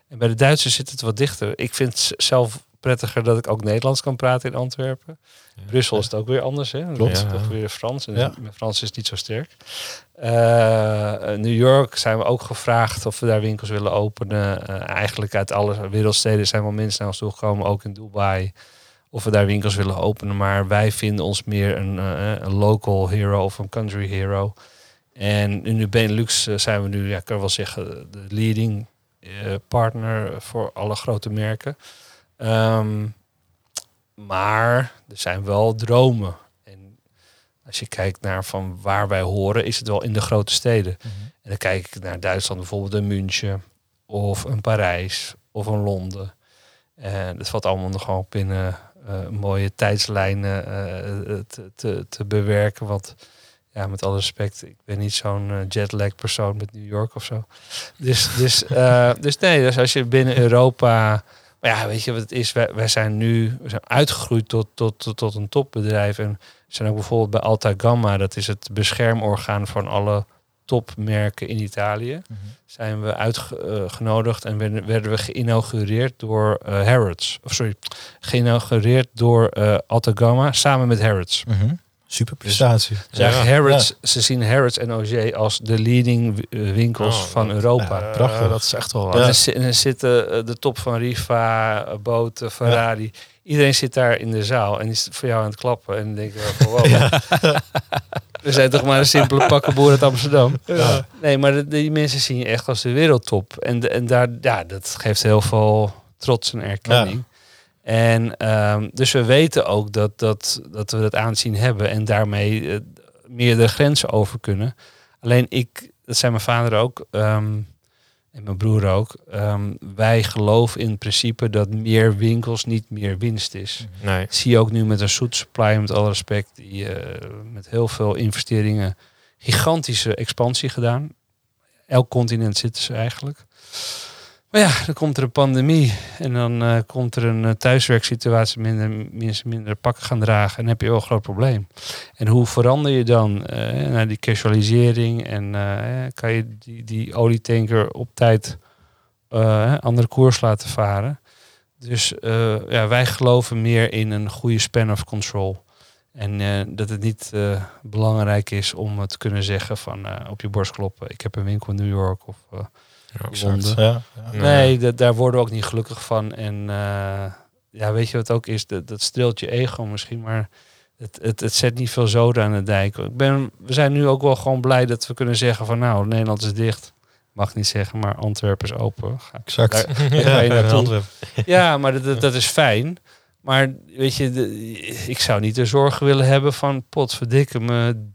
En bij de Duitsers zit het wat dichter. Ik vind het zelf prettiger dat ik ook Nederlands kan praten in Antwerpen. Brussel is het ook weer anders, hè? Klopt. Ja. toch weer Frans. En Ja. mijn Frans is niet zo sterk. Eh, New York zijn we ook gevraagd of we daar winkels willen openen. Eh, eigenlijk uit alle wereldsteden zijn wel mensen naar ons toegekomen, ook in Dubai. Of we daar winkels willen openen. Maar wij vinden ons meer een, eh, een local hero of een country hero. En in de Benelux eh, zijn we nu, ja, ik kan wel zeggen, de leading eh, partner voor alle grote merken. Ehm, maar er zijn wel dromen. En als je kijkt naar van waar wij horen, is het wel in de grote steden. En dan kijk ik naar Duitsland, bijvoorbeeld een München of een Parijs of een Londen. En dat valt allemaal nog gewoon binnen eh, mooie tijdslijnen eh, te, te, te bewerken. Want ja, met alle respect, ik ben niet zo'n eh, jetlag persoon met New York of zo. Dus, dus, eh, dus nee, dus als je binnen Europa. Maar ja, weet je wat het is? Wij, wij zijn nu we zijn uitgegroeid tot, tot, tot, tot een topbedrijf. En we zijn ook bijvoorbeeld bij Alta Gamma, dat is het beschermorgaan van alle topmerken in Italië. Zijn we uitgenodigd en werden, werden we geïnaugureerd door eh, Harrods. Of sorry, geïnaugureerd door eh Alta Gamma samen met Harrods. Mhm. Super prestatie. Dus Ja. Harrods, ze zien Harrods en OG als de leading wi- eh, winkels Oh, van dat- Europa. Ja, prachtig. Eh, dat is echt wel waar. En er, er zitten eh, de top van Riva, eh, Boten, Ferrari. Iedereen zit daar in de zaal en is voor jou aan het klappen. En dan denk we zijn toch maar een simpele pakkenboer uit Amsterdam. Ja. Nee, maar de- die mensen zien je echt als de wereldtop. En, de- en daar, ja, dat geeft heel veel trots en erkenning. En ehm, dus we weten ook dat, dat, dat we dat aanzien hebben en daarmee eh, meer de grenzen over kunnen. Alleen ik, dat zei mijn vader ook, ehm, en mijn broer ook, ehm, wij geloven in het principe dat meer winkels niet meer winst is. Nee. Dat zie je ook nu met een Soet Supply, met alle respect, die eh, met heel veel investeringen gigantische expansie gedaan. Elk continent zitten ze eigenlijk. Maar ja, dan komt er een pandemie en dan eh, komt er een uh, thuiswerksituatie, minder, mensen minder pakken gaan dragen en dan heb je wel een groot probleem. En hoe verander je dan uh, naar die casualisering en kan je die, die olietanker op tijd andere koers laten varen? Dus ja, wij geloven meer in een goede span of control. En dat het niet belangrijk is om te kunnen zeggen van op je borst kloppen, ik heb een winkel in New York of ja, Ja, Nee, daar worden we ook niet gelukkig van. En uh, ja, weet je wat ook is? Dat, dat streelt je ego misschien, maar het, het, het zet niet veel zoden aan de dijk. Ik ben, we zijn nu ook wel gewoon blij dat we kunnen zeggen van nou, Nederland is dicht. Mag niet zeggen, maar Antwerpen is open. Ga, exact. Daar, ja, ja, maar dat, dat, is fijn. Maar weet je, de, ik zou niet de zorgen willen hebben van potverdikke me.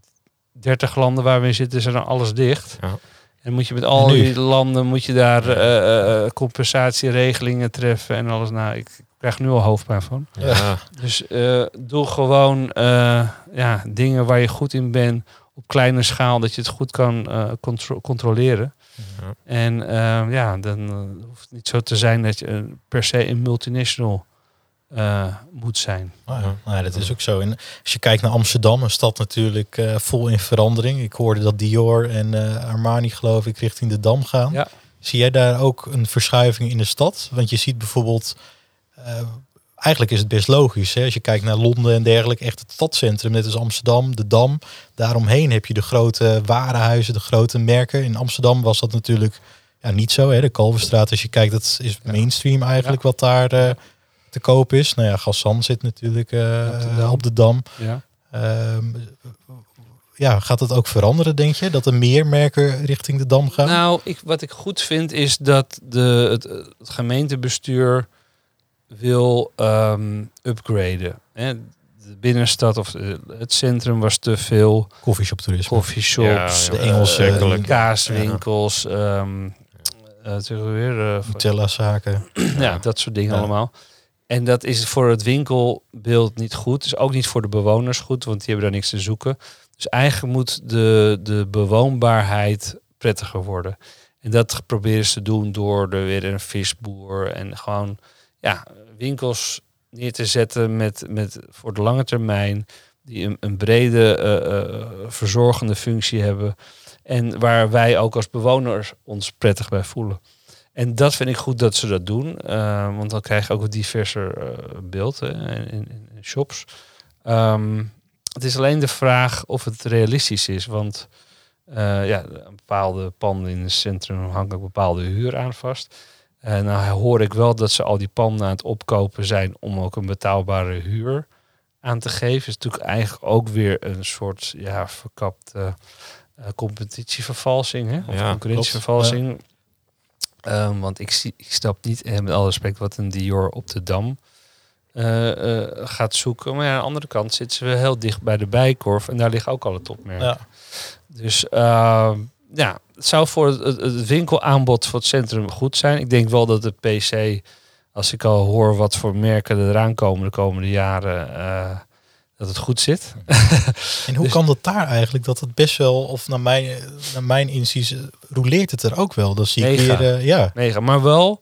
30 landen waar we in zitten zijn dan alles dicht. Ja. En moet je met al die landen moet je daar uh, compensatieregelingen treffen en alles. Nou, ik krijg nu al hoofdpijn van. Ja. Dus doe gewoon ja, dingen waar je goed in bent op kleine schaal, dat je het goed kan contro controleren. Ja. En ja, dan hoeft het niet zo te zijn dat je per se een multinational uh, moet zijn. Oh ja, nou, dat is ook zo. En als je kijkt naar Amsterdam, een stad natuurlijk uh, vol in verandering. Ik hoorde dat Dior en uh, Armani geloof ik richting de Dam gaan. Ja. Zie jij daar ook een verschuiving in de stad? Want je ziet bijvoorbeeld, eigenlijk is het best logisch. Hè? Als je kijkt naar Londen en dergelijke, echt het stadcentrum, net als Amsterdam, de Dam. Daaromheen heb je de grote warenhuizen, de grote merken. In Amsterdam was dat natuurlijk ja, niet zo. Hè? De Kalverstraat, als je kijkt, dat is mainstream eigenlijk wat daar te koop is. Nou ja, Gassan zit natuurlijk uh, op, de Dam. Ja. Uh, ja, gaat het ook veranderen, denk je? Dat er meer merken richting de Dam gaan? Nou, ik, wat ik goed vind is dat de, het, het gemeentebestuur wil um, upgraden. Hè? De binnenstad of het centrum was te veel. Koffieshop toerisme. Coffeeshops, ja, de Engelse kaaswinkels. Ja. Um, uh, weer, uh, zaken. ja, dat soort dingen allemaal. En dat is voor het winkelbeeld niet goed. Dus ook niet voor de bewoners goed, want die hebben daar niks te zoeken. Dus eigenlijk moet de, de bewoonbaarheid prettiger worden. En dat proberen ze te doen door er weer een visboer en gewoon ja, winkels neer te zetten met, met voor de lange termijn. Die een, een brede uh, verzorgende functie hebben. En waar wij ook als bewoners ons prettig bij voelen. En dat vind ik goed dat ze dat doen. Uh, want dan krijg je ook een diverser uh, beeld in, in, in, shops. Um, het is alleen de vraag of het realistisch is. Want uh, ja, een bepaalde panden in het centrum hangen ook bepaalde huur aan vast. En nou hoor ik wel dat ze al die panden aan het opkopen zijn om ook een betaalbare huur aan te geven. Is natuurlijk eigenlijk ook weer een soort ja, verkapte competitievervalsing. Hè? Of ja, concurrentievervalsing. Um, want ik, zie, ik snap niet, en met alle respect, wat een Dior op de Dam uh, uh, gaat zoeken. Maar ja, aan de andere kant zitten we heel dicht bij de bijkorf. En daar liggen ook alle topmerken. Ja. Dus uh, ja, het zou voor het, het, winkelaanbod voor het centrum goed zijn. Ik denk wel dat de PC, als ik al hoor wat voor merken er eraan komen de komende jaren dat het goed zit. En hoe dus- kan dat daar eigenlijk? Dat het best wel, of naar mijn, naar mijn inziens, roleert het er ook wel. Dat zie ik weer, uh, ja. Mega, maar wel,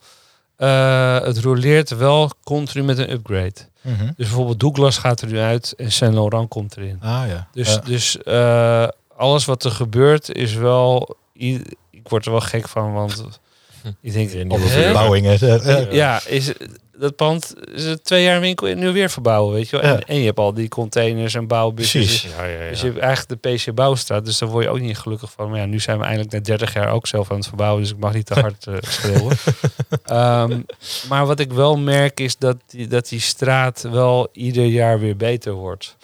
uh, het roleert wel continu met een upgrade. Mm -hmm. Dus bijvoorbeeld Douglas gaat er nu uit en Saint Laurent komt erin. Ah ja. Dus, ja. dus uh, alles wat er gebeurt is wel, ik word er wel gek van, want ik denk, nieuwe verbouwingen. Ja, is dat pand is het twee jaar winkel nu weer verbouwen, weet je wel. En, en, je hebt al die containers en bouwbussen. Dus, ja, ja, dus je hebt eigenlijk de PC Bouwstraat, dus daar word je ook niet gelukkig van. Maar ja, nu zijn we eindelijk na 30 jaar ook zelf aan het verbouwen, dus ik mag niet te hard uh, schreeuwen. um, maar wat ik wel merk is dat die, dat die straat wel ieder jaar weer beter wordt.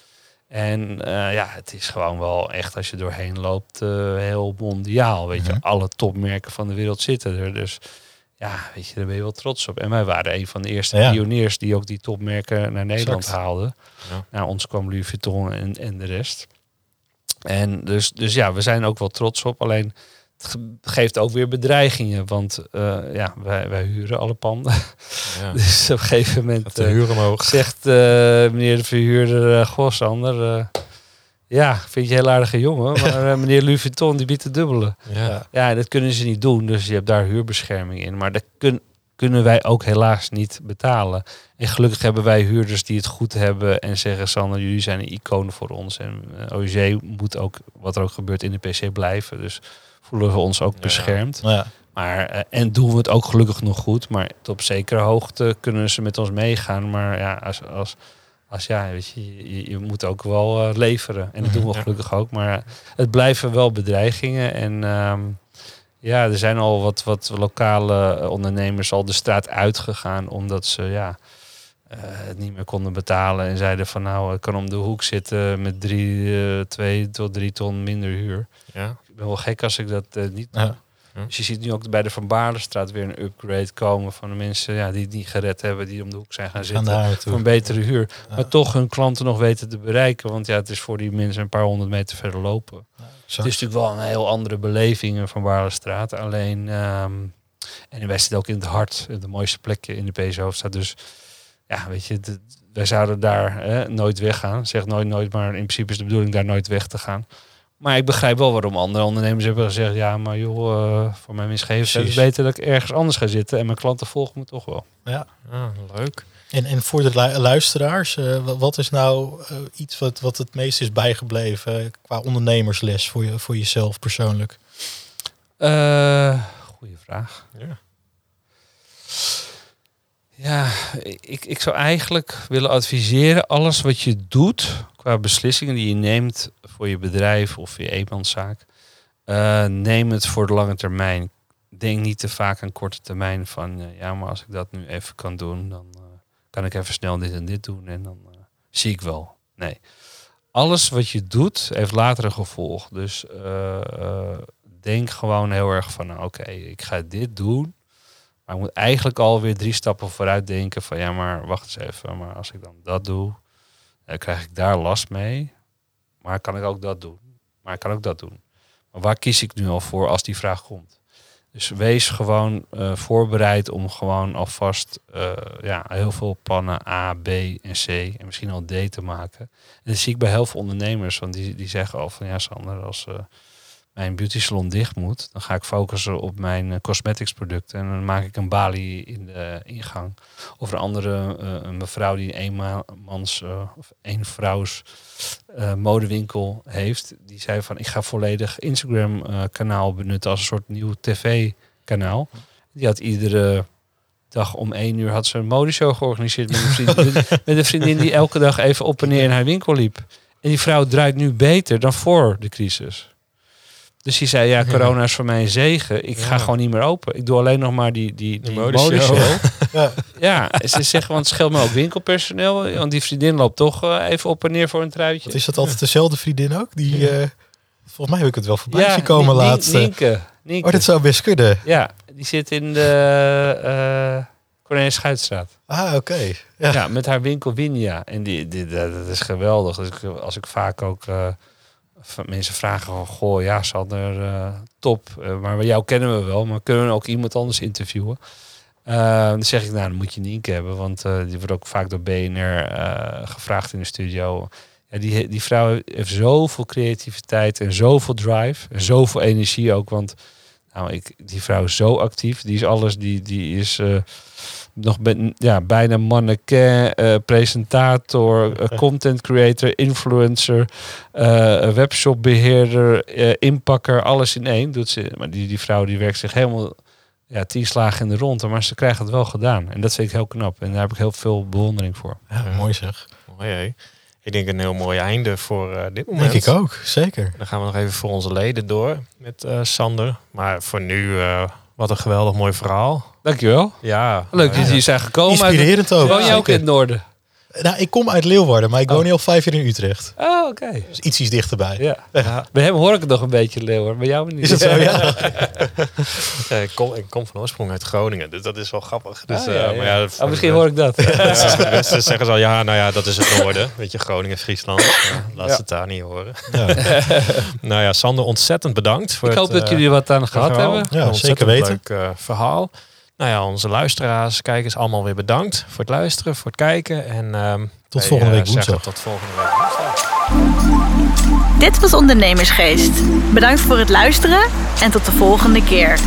En uh, ja, het is gewoon wel echt als je doorheen loopt uh, heel mondiaal. Weet je, alle topmerken van de wereld zitten er. Dus ja, weet je, daar ben je wel trots op. En wij waren een van de eerste ja. pioniers die ook die topmerken naar Nederland exact. haalden. Ja. Nou, ons kwam Louis Vuitton en, en de rest. En dus, dus ja, we zijn ook wel trots op. Alleen het geeft ook weer bedreigingen. Want uh, ja, wij, wij huren alle panden. Ja. dus op een gegeven moment de huur omhoog. zegt uh, meneer de verhuurder, goh Sander, Ja, vind je een heel aardige jongen. Maar eh, meneer Louis Vuitton die biedt het dubbele. Ja. Ja, dat kunnen ze niet doen. Dus je hebt daar huurbescherming in. Maar dat kun, kunnen wij ook helaas niet betalen. En gelukkig hebben wij huurders die het goed hebben en zeggen: Sander, jullie zijn een icoon voor ons. En uh, OEG moet ook, wat er ook gebeurt, in de PC blijven. Dus voelen we ons ook Ja. beschermd. Ja. Maar, eh, en doen we het ook gelukkig nog goed. Maar tot op zekere hoogte kunnen ze met ons meegaan. Maar ja, als, als, als ja, weet je, je, je moet ook wel eh, leveren. En dat doen we Ja. gelukkig ook. Maar eh, het blijven wel bedreigingen. En ehm, ja, er zijn al wat, wat lokale eh, ondernemers al de straat uitgegaan. Omdat ze ja, eh, het niet meer konden betalen. En zeiden van nou, ik kan om de hoek zitten met drie, eh, twee tot drie ton minder huur. Ja. Ik ben wel gek als ik dat eh, niet Ja. Dus je ziet nu ook bij de Van Baarlenstraat weer een upgrade komen van de mensen ja, die het niet gered hebben, die om de hoek zijn gaan zitten. Voor een betere huur. Ja. Maar toch hun klanten nog weten te bereiken. Want ja, het is voor die mensen een paar honderd meter verder lopen. Het is natuurlijk wel een heel andere beleving van Baarlenstraat. Alleen, ehm, en wij zitten ook in het hart, de mooiste plekje in de PS Hoofdstad. Dus ja, weet je, de- wij zouden daar hè, nooit weggaan. Zeg nooit nooit, maar in principe is de bedoeling daar nooit weg te gaan. Maar ik begrijp wel waarom andere ondernemers hebben gezegd... ja, maar joh, eh, voor mijn winstgevendheid is het beter dat ik ergens anders ga zitten... en mijn klanten volgen me toch wel. Ja. Ah, leuk. En, en voor de lu- luisteraars, eh, wa- wat is nou eh, iets wat, wat het meest is bijgebleven qua ondernemersles voor, je, voor jezelf persoonlijk? Eh goeie vraag. Ja. Ja, ik, ik zou eigenlijk willen adviseren... alles wat je doet qua beslissingen die je neemt... voor je bedrijf of je eenmanszaak... eh, neem het voor de lange termijn. Denk niet te vaak aan korte termijn van... eh, ja, maar als ik dat nu even kan doen... dan eh, kan ik even snel dit en dit doen... en dan eh, zie ik wel. Nee. Alles wat je doet heeft later een gevolg. Dus eh, eh, denk gewoon heel erg van... nou, oké, ik ga dit doen... Maar moet eigenlijk alweer drie stappen vooruit denken van ja, maar wacht eens even. Maar als ik dan dat doe, krijg ik daar last mee. Maar kan ik ook dat doen? Maar kan ook dat doen. Maar waar kies ik nu al voor als die vraag komt? Dus wees gewoon eh, voorbereid om gewoon alvast eh, ja, heel veel plannen A, B en C en misschien al D te maken. En dat zie ik bij heel veel ondernemers, want die, die zeggen al van ja, Sander, als eh, mijn beauty salon dicht moet, dan ga ik focussen op mijn eh, cosmetics producten. En dan maak ik een balie in de ingang. Of een andere eh, een mevrouw die een eenmans eh, of één vrouws modewinkel heeft. Die zei van ik ga volledig Instagram kanaal benutten als een soort nieuw tv kanaal. Die had iedere dag om één uur had ze een modeshow georganiseerd met een, vriendin, met een vriendin die elke dag even op en neer in haar winkel liep. En die vrouw draait nu beter dan voor de crisis. Dus die zei, ja, corona is voor mij een zegen. Ik ga Ja. gewoon niet meer open. Ik doe alleen nog maar die, die, die modeshow. Ja. Ja, ze zeggen, want het scheelt me ook winkelpersoneel. Want die vriendin loopt toch eh, even op en neer voor een truitje. Wat is dat altijd dezelfde vriendin ook? Die, eh, volgens mij heb ik het wel voorbij zien komen laatst. eh. Nienke. Nienke. Oh, dat zou best kunnen. Ja, die zit in de uh, Cornelis Schuitstraat. Ah, oké. Ja. Ja. met haar winkel Winia. En die, die, dat is geweldig. Dus als ik vaak ook eh, mensen vragen van... Goh, ja, Sander, eh, top. Eh, maar jou kennen we wel. Maar kunnen we ook iemand anders interviewen? Eh, dan zeg ik, nou, dan moet je Nienke hebben. Want die wordt ook vaak door BNR gevraagd in de studio. Ja, die, die vrouw heeft zoveel creativiteit en zoveel drive. En zoveel energie ook. Want nou, ik, die vrouw is zo actief. Die is alles. Die, die is nog ben, ja, bijna mannequin, eh, presentator, eh, content creator, influencer, eh, webshopbeheerder, eh, inpakker. Alles in één doet ze. Maar die, die vrouw die werkt zich helemaal ja, tien slagen in de ronde. Maar ze krijgt het wel gedaan. En dat vind ik heel knap. En daar heb ik heel veel bewondering voor. Ja, mooi zeg. Mooi, hé. Ik denk een heel mooi einde voor eh, dit moment. Denk ik ook, zeker. Dan gaan we nog even voor onze leden door met eh, Sander. Maar voor nu, eh, wat een geweldig mooi verhaal. Dankjewel. Ja. Leuk dat jullie zijn gekomen. Inspirerend ook. Woon jij ook in het noorden? Nou, ik kom uit Leeuwarden, maar ik woon Oh. nu al vijf jaar in Utrecht. Oh, oké. Dus iets iets dichterbij. Ja. Ja. Bij hem hoor ik het nog een beetje, Leeuwen. Bij jou niet. Is het zo? Ja. eh, ik, kom, ik kom van oorsprong uit Groningen, dus dat is wel grappig. Dus, Ah, ja, eh, ja. Maar ja, Oh, misschien hoor ik dat. Ja, ze zeggen ze al, ja, nou ja, dat is het noorden. Weet je, Groningen, Friesland. Ja, laat ze het daar niet horen. Ja. Nou ja, Sander, ontzettend bedankt. Voor Ik hoop het, dat eh, jullie wat aan gehad verhaal. hebben. Ja, Een zeker ontzettend weten. Leuk eh, verhaal. Nou ja, onze luisteraars, kijkers, allemaal weer bedankt voor het luisteren, voor het kijken. En, ehm, Tot wij, volgende week zeggen woensdag. Tot volgende week woensdag. Dit was Ondernemersgeest. Bedankt voor het luisteren en tot de volgende keer.